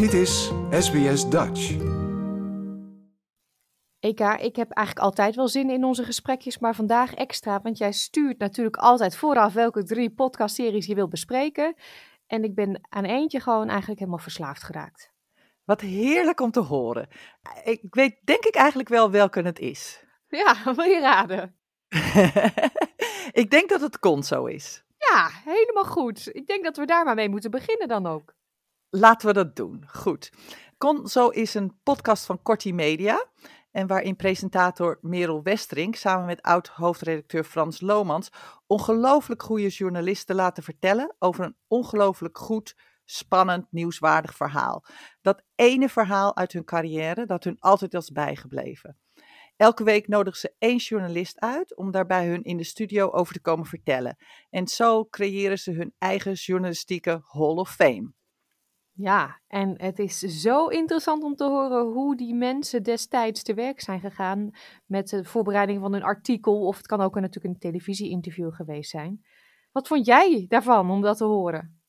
Dit is SBS Dutch. Eka, ik heb eigenlijk altijd wel zin in onze gesprekjes, maar vandaag extra, want jij stuurt natuurlijk altijd vooraf welke drie podcastseries je wilt bespreken. En ik ben aan eentje gewoon eigenlijk helemaal verslaafd geraakt. Wat heerlijk om te horen. Ik weet denk ik eigenlijk wel welke het is. Ja, wil je raden? ik denk dat het Conso is. Ja, helemaal goed. Ik denk dat we daar maar mee moeten beginnen dan ook. Laten we dat doen. Goed. Conso is een podcast van Corti Media. En waarin presentator Merel Westerink samen met oud-hoofdredacteur Frans Lomans ongelooflijk goede journalisten laten vertellen over een ongelooflijk goed, spannend, nieuwswaardig verhaal. Dat ene verhaal uit hun carrière dat hun altijd is bijgebleven. Elke week nodigen ze één journalist uit om daarbij hun in de studio over te komen vertellen. En zo creëren ze hun eigen journalistieke Hall of Fame. Ja, en het is zo interessant om te horen hoe die mensen destijds te werk zijn gegaan met de voorbereiding van een artikel. Of het kan ook natuurlijk een televisie-interview geweest zijn. Wat vond jij daarvan om dat te horen?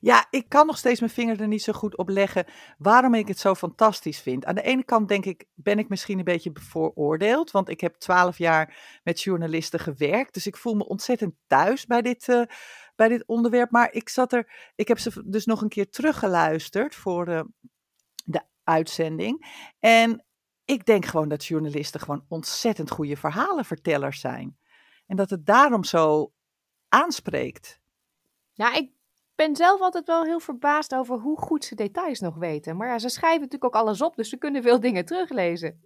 Ja, ik kan nog steeds mijn vinger er niet zo goed op leggen waarom ik het zo fantastisch vind. Aan de ene kant denk ik, ben ik misschien een beetje bevooroordeeld, want ik heb twaalf jaar met journalisten gewerkt. Dus ik voel me ontzettend thuis bij dit, uh, bij dit onderwerp. Maar ik zat er, ik heb ze dus nog een keer teruggeluisterd voor de, de uitzending. En ik denk gewoon dat journalisten gewoon ontzettend goede verhalenvertellers zijn. En dat het daarom zo aanspreekt. Ja, ik ben zelf altijd wel heel verbaasd over hoe goed ze details nog weten. Maar ja, ze schrijven natuurlijk ook alles op, dus ze kunnen veel dingen teruglezen.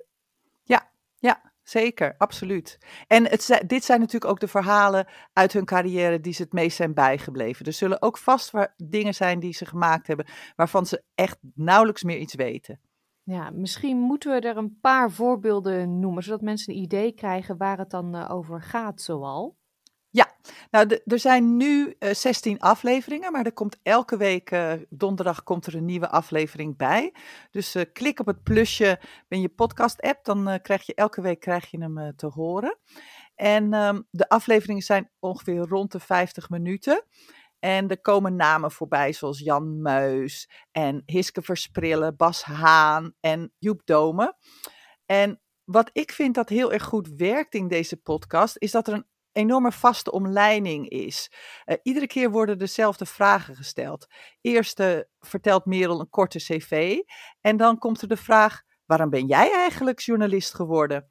Ja, ja, zeker, absoluut. En het, dit zijn natuurlijk ook de verhalen uit hun carrière die ze het meest zijn bijgebleven. Er zullen ook vast dingen zijn die ze gemaakt hebben waarvan ze echt nauwelijks meer iets weten. Ja, misschien moeten we er een paar voorbeelden noemen, zodat mensen een idee krijgen waar het dan uh, over gaat zoal. Ja, nou er zijn nu uh, eh, 16 afleveringen, maar er komt elke week, uh, donderdag komt er een nieuwe aflevering bij. Dus uh, klik op het plusje in je podcast app, dan krijg je elke week krijg je hem te horen. En um, de afleveringen zijn ongeveer rond de 50 minuten. En er komen namen voorbij zoals Jan Muis en Hiske Versprillen, Bas Haan en Joep Dome. En wat ik vind dat heel erg goed werkt in deze podcast, is dat er een enorme vaste omleiding is. Uh, iedere keer worden dezelfde vragen gesteld. Eerst uh, vertelt Merel een korte cv en dan komt er de vraag: waarom ben jij eigenlijk journalist geworden?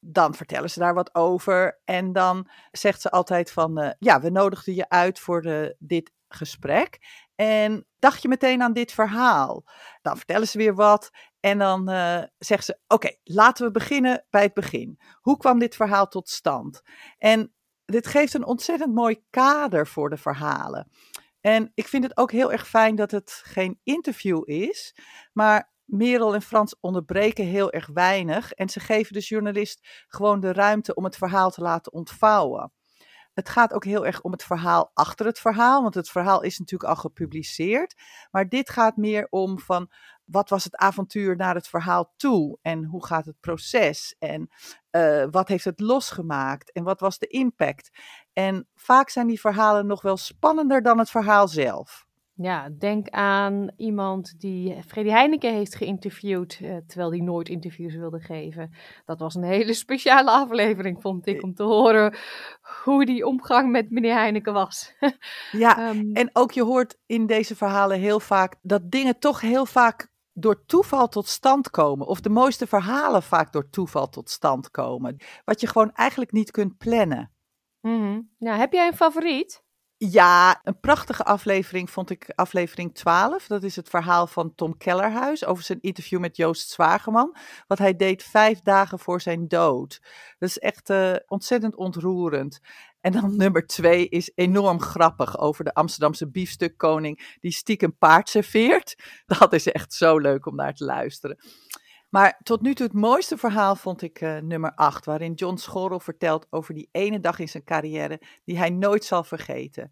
Dan vertellen ze daar wat over en dan zegt ze altijd van, uh, ja, we nodigden je uit voor de, dit gesprek. En dacht je meteen aan dit verhaal? Dan vertellen ze weer wat en dan uh, zeggen ze: Oké, laten we beginnen bij het begin. Hoe kwam dit verhaal tot stand? En dit geeft een ontzettend mooi kader voor de verhalen. En ik vind het ook heel erg fijn dat het geen interview is, maar Merel en Frans onderbreken heel erg weinig en ze geven de journalist gewoon de ruimte om het verhaal te laten ontvouwen. Het gaat ook heel erg om het verhaal achter het verhaal, want het verhaal is natuurlijk al gepubliceerd. Maar dit gaat meer om van wat was het avontuur naar het verhaal toe en hoe gaat het proces en uh, wat heeft het losgemaakt en wat was de impact. En vaak zijn die verhalen nog wel spannender dan het verhaal zelf. Ja, denk aan iemand die Freddy Heineken heeft geïnterviewd, eh, terwijl hij nooit interviews wilde geven. Dat was een hele speciale aflevering, vond ik, om te horen hoe die omgang met meneer Heineken was. ja, um, en ook je hoort in deze verhalen heel vaak dat dingen toch heel vaak door toeval tot stand komen. Of de mooiste verhalen vaak door toeval tot stand komen. Wat je gewoon eigenlijk niet kunt plannen. Mm -hmm. nou, heb jij een favoriet? Ja, een prachtige aflevering vond ik aflevering 12. Dat is het verhaal van Tom Kellerhuis over zijn interview met Joost Zwageman. Wat hij deed vijf dagen voor zijn dood. Dat is echt uh, ontzettend ontroerend. En dan nummer twee is enorm grappig over de Amsterdamse biefstukkoning die stiekem paard serveert. Dat is echt zo leuk om naar te luisteren. Maar tot nu toe het mooiste verhaal vond ik uh, nummer 8, waarin John Schorrel vertelt over die ene dag in zijn carrière die hij nooit zal vergeten.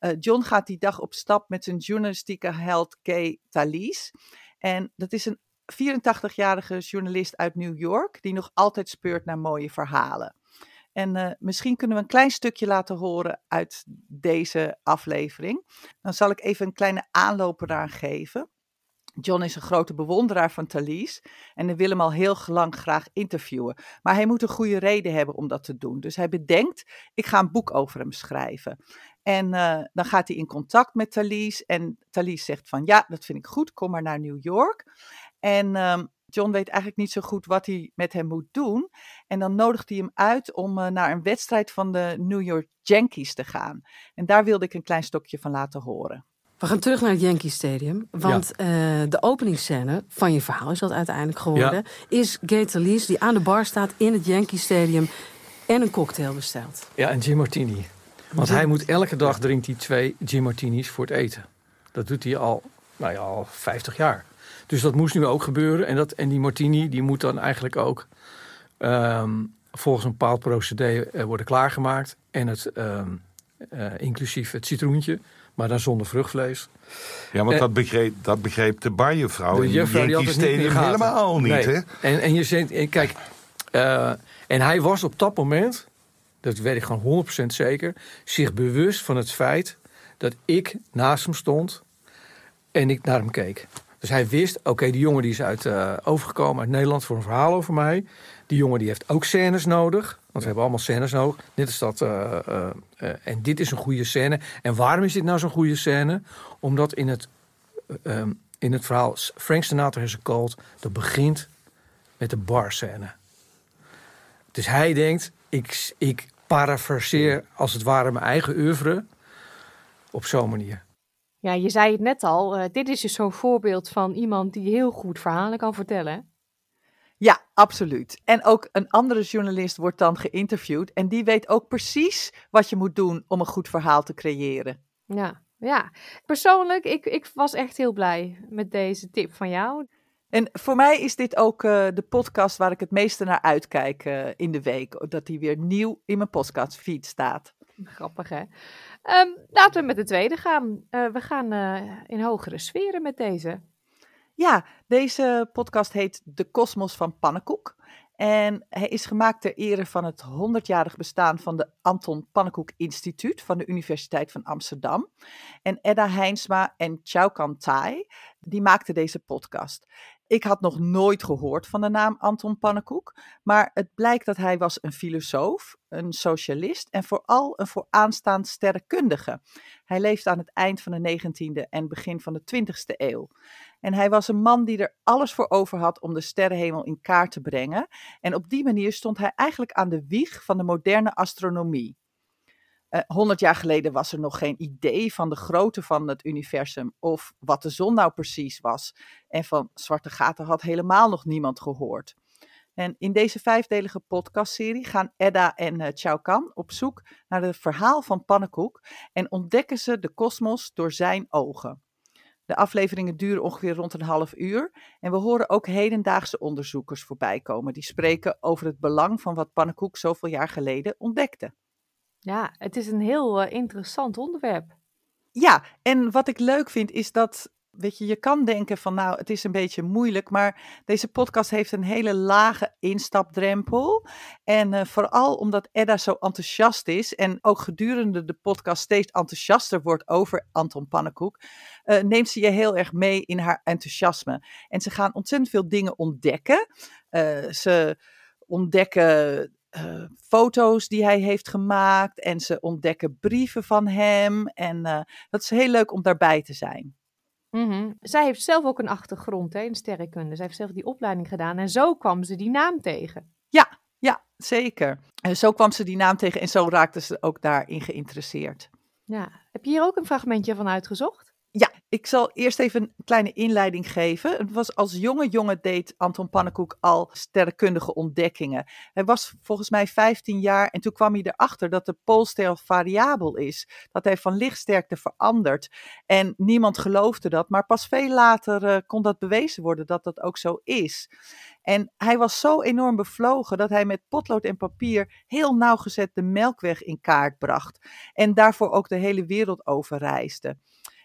Uh, John gaat die dag op stap met zijn journalistieke held Kay Thalys. En dat is een 84-jarige journalist uit New York die nog altijd speurt naar mooie verhalen. En uh, misschien kunnen we een klein stukje laten horen uit deze aflevering. Dan zal ik even een kleine aanloop eraan geven. John is een grote bewonderaar van Thalys en wil hem al heel lang graag interviewen. Maar hij moet een goede reden hebben om dat te doen. Dus hij bedenkt, ik ga een boek over hem schrijven. En uh, dan gaat hij in contact met Thalys en Thalys zegt van ja, dat vind ik goed, kom maar naar New York. En uh, John weet eigenlijk niet zo goed wat hij met hem moet doen. En dan nodigt hij hem uit om uh, naar een wedstrijd van de New York Yankees te gaan. En daar wilde ik een klein stokje van laten horen. We gaan terug naar het Yankee Stadium. Want ja. uh, de openingsscène van je verhaal is dat uiteindelijk geworden. Ja. Is Gator Lees die aan de bar staat in het Yankee Stadium en een cocktail bestelt. Ja, een Jim Martini. Want hij moet elke dag drinkt hij twee Jim Martinis voor het eten. Dat doet hij al, nou ja, al 50 jaar. Dus dat moest nu ook gebeuren. En, dat, en die Martini die moet dan eigenlijk ook um, volgens een bepaald procedé uh, worden klaargemaakt. En het um, uh, inclusief het citroentje maar dan zonder vruchtvlees. Ja, want dat, begreep, dat begreep de barjuffrouw de in juffrouw, die helemaal niet, nee. hè? En, en je zegt, kijk, uh, en hij was op dat moment, dat weet ik gewoon 100% zeker, zich bewust van het feit dat ik naast hem stond en ik naar hem keek. Dus hij wist, oké, okay, die jongen die is uit, uh, overgekomen uit Nederland voor een verhaal over mij. Die jongen die heeft ook scènes nodig. Want we hebben allemaal scènes nodig. Dit is dat, uh, uh, en dit is een goede scène. En waarom is dit nou zo'n goede scène? Omdat in het, um, in het verhaal Frank Sinatra is cult, dat begint met de bar scène. Dus hij denkt, ik, ik parafraseer als het ware mijn eigen oeuvre op zo'n manier. Ja, je zei het net al. Uh, dit is dus zo'n voorbeeld van iemand die heel goed verhalen kan vertellen. Ja, absoluut. En ook een andere journalist wordt dan geïnterviewd. En die weet ook precies wat je moet doen om een goed verhaal te creëren. Ja, ja. Persoonlijk, ik, ik was echt heel blij met deze tip van jou. En voor mij is dit ook uh, de podcast waar ik het meeste naar uitkijk uh, in de week. Dat die weer nieuw in mijn podcastfeed staat. Grappig hè? Um, laten we met de tweede gaan. Uh, we gaan in hogere sferen met deze. Ja, deze podcast heet De Kosmos van Pannenkoek. En hij is gemaakt ter ere van het 100-jarig bestaan van de Anton Pannenkoek Instituut van de Universiteit van Amsterdam. En Edda Heinsma en Chaukan Tai, die maakten deze podcast. Ik had nog nooit gehoord van de naam Anton Pannenkoek, maar het blijkt dat hij was een filosoof, een socialist en vooral een vooraanstaand sterrenkundige. Hij leefde aan het eind van de 19e en begin van de 20e eeuw. En hij was een man die er alles voor over had om de sterrenhemel in kaart te brengen. En op die manier stond hij eigenlijk aan de wieg van de moderne astronomie. Honderd uh, jaar geleden was er nog geen idee van de grootte van het universum of wat de zon nou precies was. En van zwarte gaten had helemaal nog niemand gehoord. En in deze vijfdelige podcastserie gaan Edda en uh, Chao Kan op zoek naar het verhaal van Pannenkoek en ontdekken ze de kosmos door zijn ogen. De afleveringen duren ongeveer rond een half uur. En we horen ook hedendaagse onderzoekers voorbij komen. Die spreken over het belang van wat Pannenkoek zoveel jaar geleden ontdekte. Ja, het is een heel uh, interessant onderwerp. Ja, en wat ik leuk vind is dat weet je, je kan denken van nou, het is een beetje moeilijk, maar deze podcast heeft een hele lage instapdrempel. En uh, vooral omdat Edda zo enthousiast is en ook gedurende de podcast steeds enthousiaster wordt over Anton Pannenkoek, uh, neemt ze je heel erg mee in haar enthousiasme. En ze gaan ontzettend veel dingen ontdekken. Ze ontdekken uh, foto's die hij heeft gemaakt en ze ontdekken brieven van hem. En uh, dat is heel leuk om daarbij te zijn. Mm-hmm. Zij heeft zelf ook een achtergrond hè, in sterrenkunde. Zij heeft zelf die opleiding gedaan en zo kwam ze die naam tegen. Ja, ja, zeker. En zo kwam ze die naam tegen en zo raakte ze ook daarin geïnteresseerd. Ja, heb je hier ook een fragmentje van uitgezocht? Ja, ik zal eerst even een kleine inleiding geven. Het was als jonge jongen deed Anton Pannenkoek al sterrenkundige ontdekkingen. Hij was volgens mij 15 jaar en toen kwam hij erachter dat de poolster variabel is. Dat hij van lichtsterkte verandert. En niemand geloofde dat, maar pas veel later uh, kon dat bewezen worden dat dat ook zo is. En hij was zo enorm bevlogen dat hij met potlood en papier heel nauwgezet de melkweg in kaart bracht. En daarvoor ook de hele wereld over reisde.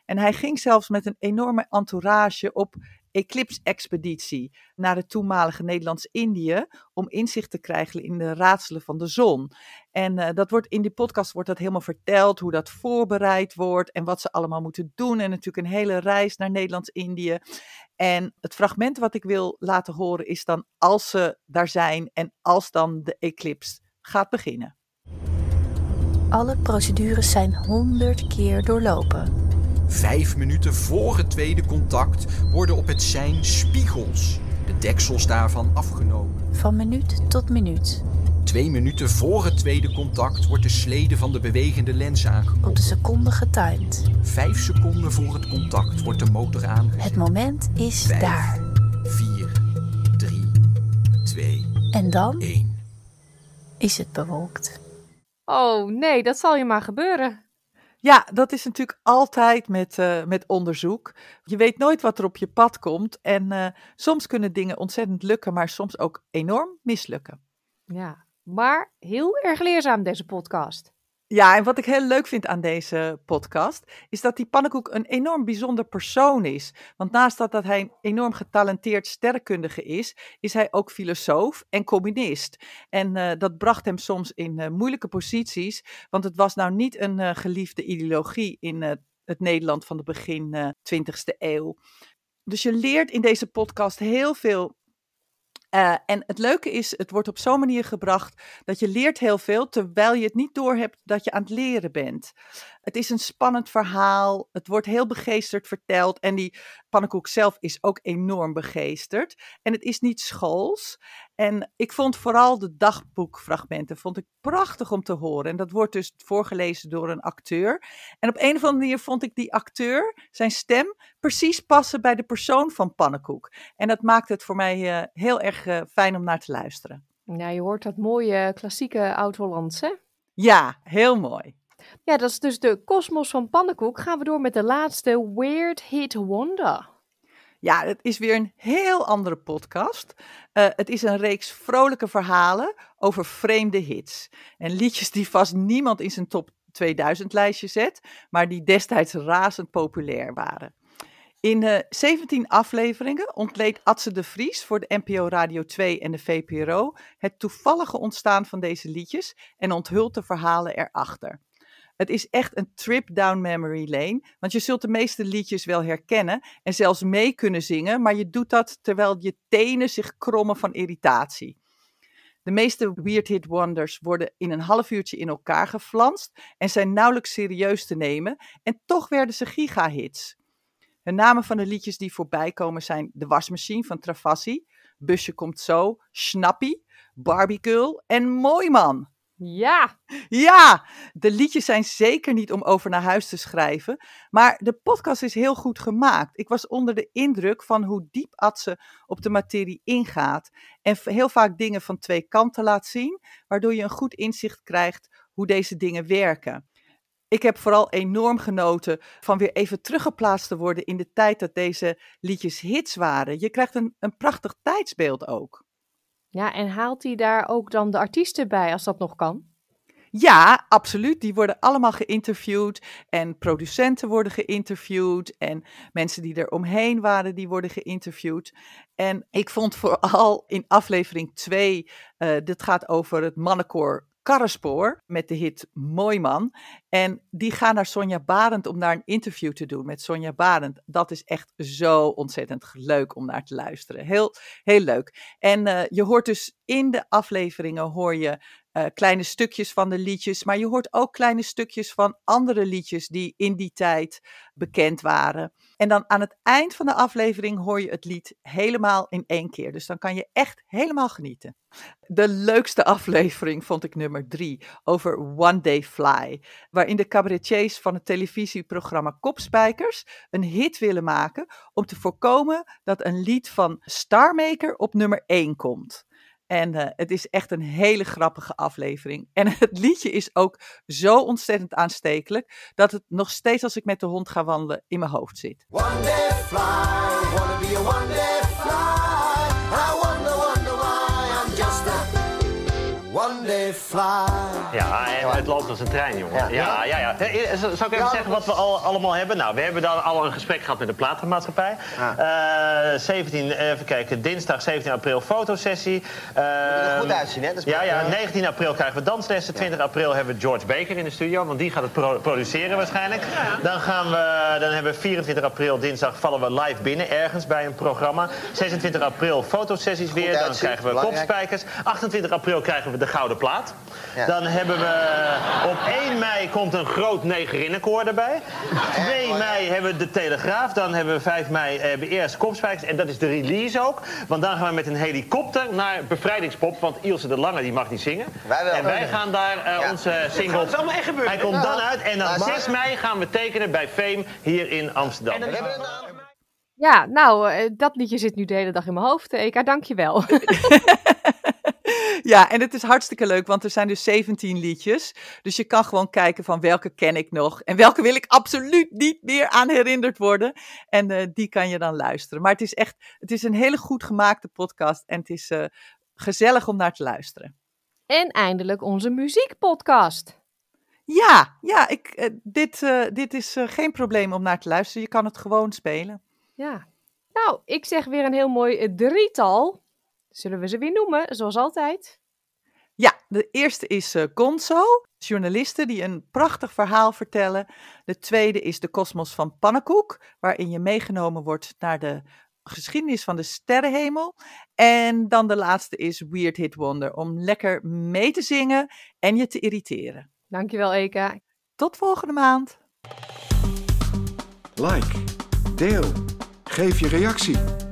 En hij ging zelfs met een enorme entourage op Eclipse-expeditie naar het toenmalige Nederlands-Indië om inzicht te krijgen in de raadselen van de zon. En uh, dat wordt in die podcast wordt dat helemaal verteld, hoe dat voorbereid wordt en wat ze allemaal moeten doen. En natuurlijk een hele reis naar Nederlands-Indië. En het fragment wat ik wil laten horen is dan als ze daar zijn en als dan de eclipse gaat beginnen. Alle procedures zijn honderd keer doorlopen. Vijf minuten voor het tweede contact worden op het sein spiegels, de deksels daarvan afgenomen. Van minuut tot minuut. Twee minuten voor het tweede contact wordt de slede van de bewegende lens aangekomen. Op de seconde getimed. Vijf seconden voor het contact wordt de motor aangezet. Het moment is Vijf, daar. Vier, drie, twee, En dan één. is het bewolkt. Oh nee, dat zal je maar gebeuren. Ja, dat is natuurlijk altijd met, uh, met onderzoek. Je weet nooit wat er op je pad komt. En uh, soms kunnen dingen ontzettend lukken, maar soms ook enorm mislukken. Ja, maar heel erg leerzaam deze podcast. Ja, en wat ik heel leuk vind aan deze podcast, is dat die pannenkoek een enorm bijzonder persoon is. Want naast dat, dat hij een enorm getalenteerd sterrenkundige is, is hij ook filosoof en communist. En uh, dat bracht hem soms in uh, moeilijke posities, want het was nou niet een uh, geliefde ideologie in het Nederland van de begin 20e eeuw. Dus je leert in deze podcast heel veel uh, en het leuke is, het wordt op zo'n manier gebracht dat je leert heel veel terwijl je het niet doorhebt dat je aan het leren bent. Het is een spannend verhaal, het wordt heel begeesterd verteld en die pannenkoek zelf is ook enorm begeesterd. En het is niet schools. En ik vond vooral de dagboekfragmenten vond ik prachtig om te horen. En dat wordt dus voorgelezen door een acteur. En op een of andere manier vond ik die acteur, zijn stem, precies passen bij de persoon van Pannenkoek. En dat maakt het voor mij uh, heel erg uh, fijn om naar te luisteren. Ja, je hoort dat mooie klassieke oud-Hollands, hè? Ja, heel mooi. Ja, dat is dus de kosmos van Pannenkoek. Gaan we door met de laatste Weird Hit Wonder. Ja, het is weer een heel andere podcast. Uh, het is een reeks vrolijke verhalen over vreemde hits. En liedjes die vast niemand in zijn top 2000 lijstje zet, maar die destijds razend populair waren. In uh, 17 afleveringen ontleed Atze de Vries voor de NPO Radio 2 en de VPRO het toevallige ontstaan van deze liedjes en onthult de verhalen erachter. Het is echt een trip down memory lane. Want je zult de meeste liedjes wel herkennen en zelfs mee kunnen zingen, maar je doet dat terwijl je tenen zich krommen van irritatie. De meeste Weird Hit Wonders worden in een half uurtje in elkaar geflanst en zijn nauwelijks serieus te nemen. En toch werden ze gigahits. De namen van de liedjes die voorbij komen zijn De Wasmachine van Travassi, Busje Komt Zo, Snappy, Barbie en Mooi Man. Ja! Ja! De liedjes zijn zeker niet om over naar huis te schrijven, maar de podcast is heel goed gemaakt. Ik was onder de indruk van hoe diep Atze op de materie ingaat en heel vaak dingen van twee kanten laat zien, waardoor je een goed inzicht krijgt hoe deze dingen werken. Ik heb vooral enorm genoten van weer even teruggeplaatst te worden in de tijd dat deze liedjes hits waren. Je krijgt een, een prachtig tijdsbeeld ook. Ja, en haalt hij daar ook dan de artiesten bij als dat nog kan? Ja, absoluut. Die worden allemaal geïnterviewd en producenten worden geïnterviewd en mensen die er omheen waren, die worden geïnterviewd. En ik vond vooral in aflevering 2, uh, dit gaat over het mannenkoor Karrespoor met de hit Mooi Man. En die gaan naar Sonja Barend om daar een interview te doen met Sonja Barend. Dat is echt zo ontzettend leuk om naar te luisteren. Heel, heel leuk. En uh, je hoort dus in de afleveringen hoor je uh, kleine stukjes van de liedjes, maar je hoort ook kleine stukjes van andere liedjes die in die tijd bekend waren. En dan aan het eind van de aflevering hoor je het lied helemaal in één keer. Dus dan kan je echt helemaal genieten. De leukste aflevering vond ik nummer drie over One Day Fly, waarin de cabaretiers van het televisieprogramma Kopspijkers een hit willen maken om te voorkomen dat een lied van Starmaker op nummer 1 komt. En uh, het is echt een hele grappige aflevering. En het liedje is ook zo ontzettend aanstekelijk dat het nog steeds als ik met de hond ga wandelen in mijn hoofd zit. One fly, wanna be a one one day fly. Ja, het loopt als een trein, jongen. Ja, ja, ja. ja. Eh, zal ik even zeggen wat we al, allemaal hebben? Nou, we hebben dan al een gesprek gehad met de platenmaatschappij. Uh, 17, even kijken, dinsdag 17 april fotosessie. Uh, er goed uitzien, hè? ja, ja, 19 april krijgen we danslessen. 20 april hebben we George Baker in de studio, want die gaat het produceren waarschijnlijk. Dan, gaan we, dan hebben we 24 april, dinsdag, vallen we live binnen ergens bij een programma. 26 april fotosessies weer, dan krijgen we kopspijkers. 28 april krijgen we de Gouden Plaat. Dan hebben we op 1 mei komt een groot negerinnenkoor erbij. 2 mei hebben we de Telegraaf. Dan hebben we 5 mei eh, hebben we eerst kopspijkers. En dat is de release ook. Want dan gaan we met een helikopter naar Bevrijdingspop. Want Ilse de Lange die mag niet zingen. Wij wel. En wij gaan daar uh, onze single... Dat allemaal echt gebeuren. Hij komt dan uit. En dan 6 mei gaan we tekenen bij Fame hier in Amsterdam. En we hebben een ja, nou, eh, dat liedje zit nu de hele dag in mijn hoofd. Eka, dank je wel. ja, en het is hartstikke leuk, want er zijn dus 17 liedjes. Dus je kan gewoon kijken van welke ken ik nog en welke wil ik absoluut niet meer aan herinnerd worden. En uh, die kan je dan luisteren. Maar het is echt, het is een hele goed gemaakte podcast en het is uh, gezellig om naar te luisteren. En eindelijk onze muziekpodcast. Ja, ja ik, uh, dit, dit is geen probleem om naar te luisteren. Je kan het gewoon spelen. Ja. Nou, ik zeg weer een heel mooi drietal. Zullen we ze weer noemen, zoals altijd? Ja, de eerste is uh, Gonzo, journalisten die een prachtig verhaal vertellen. De tweede is de kosmos van Pannenkoek, waarin je meegenomen wordt naar de geschiedenis van de sterrenhemel. En dan de laatste is Weird Hit Wonder, om lekker mee te zingen en je te irriteren. Dankjewel, Eka. Tot volgende maand. Like, deel, geef je reactie.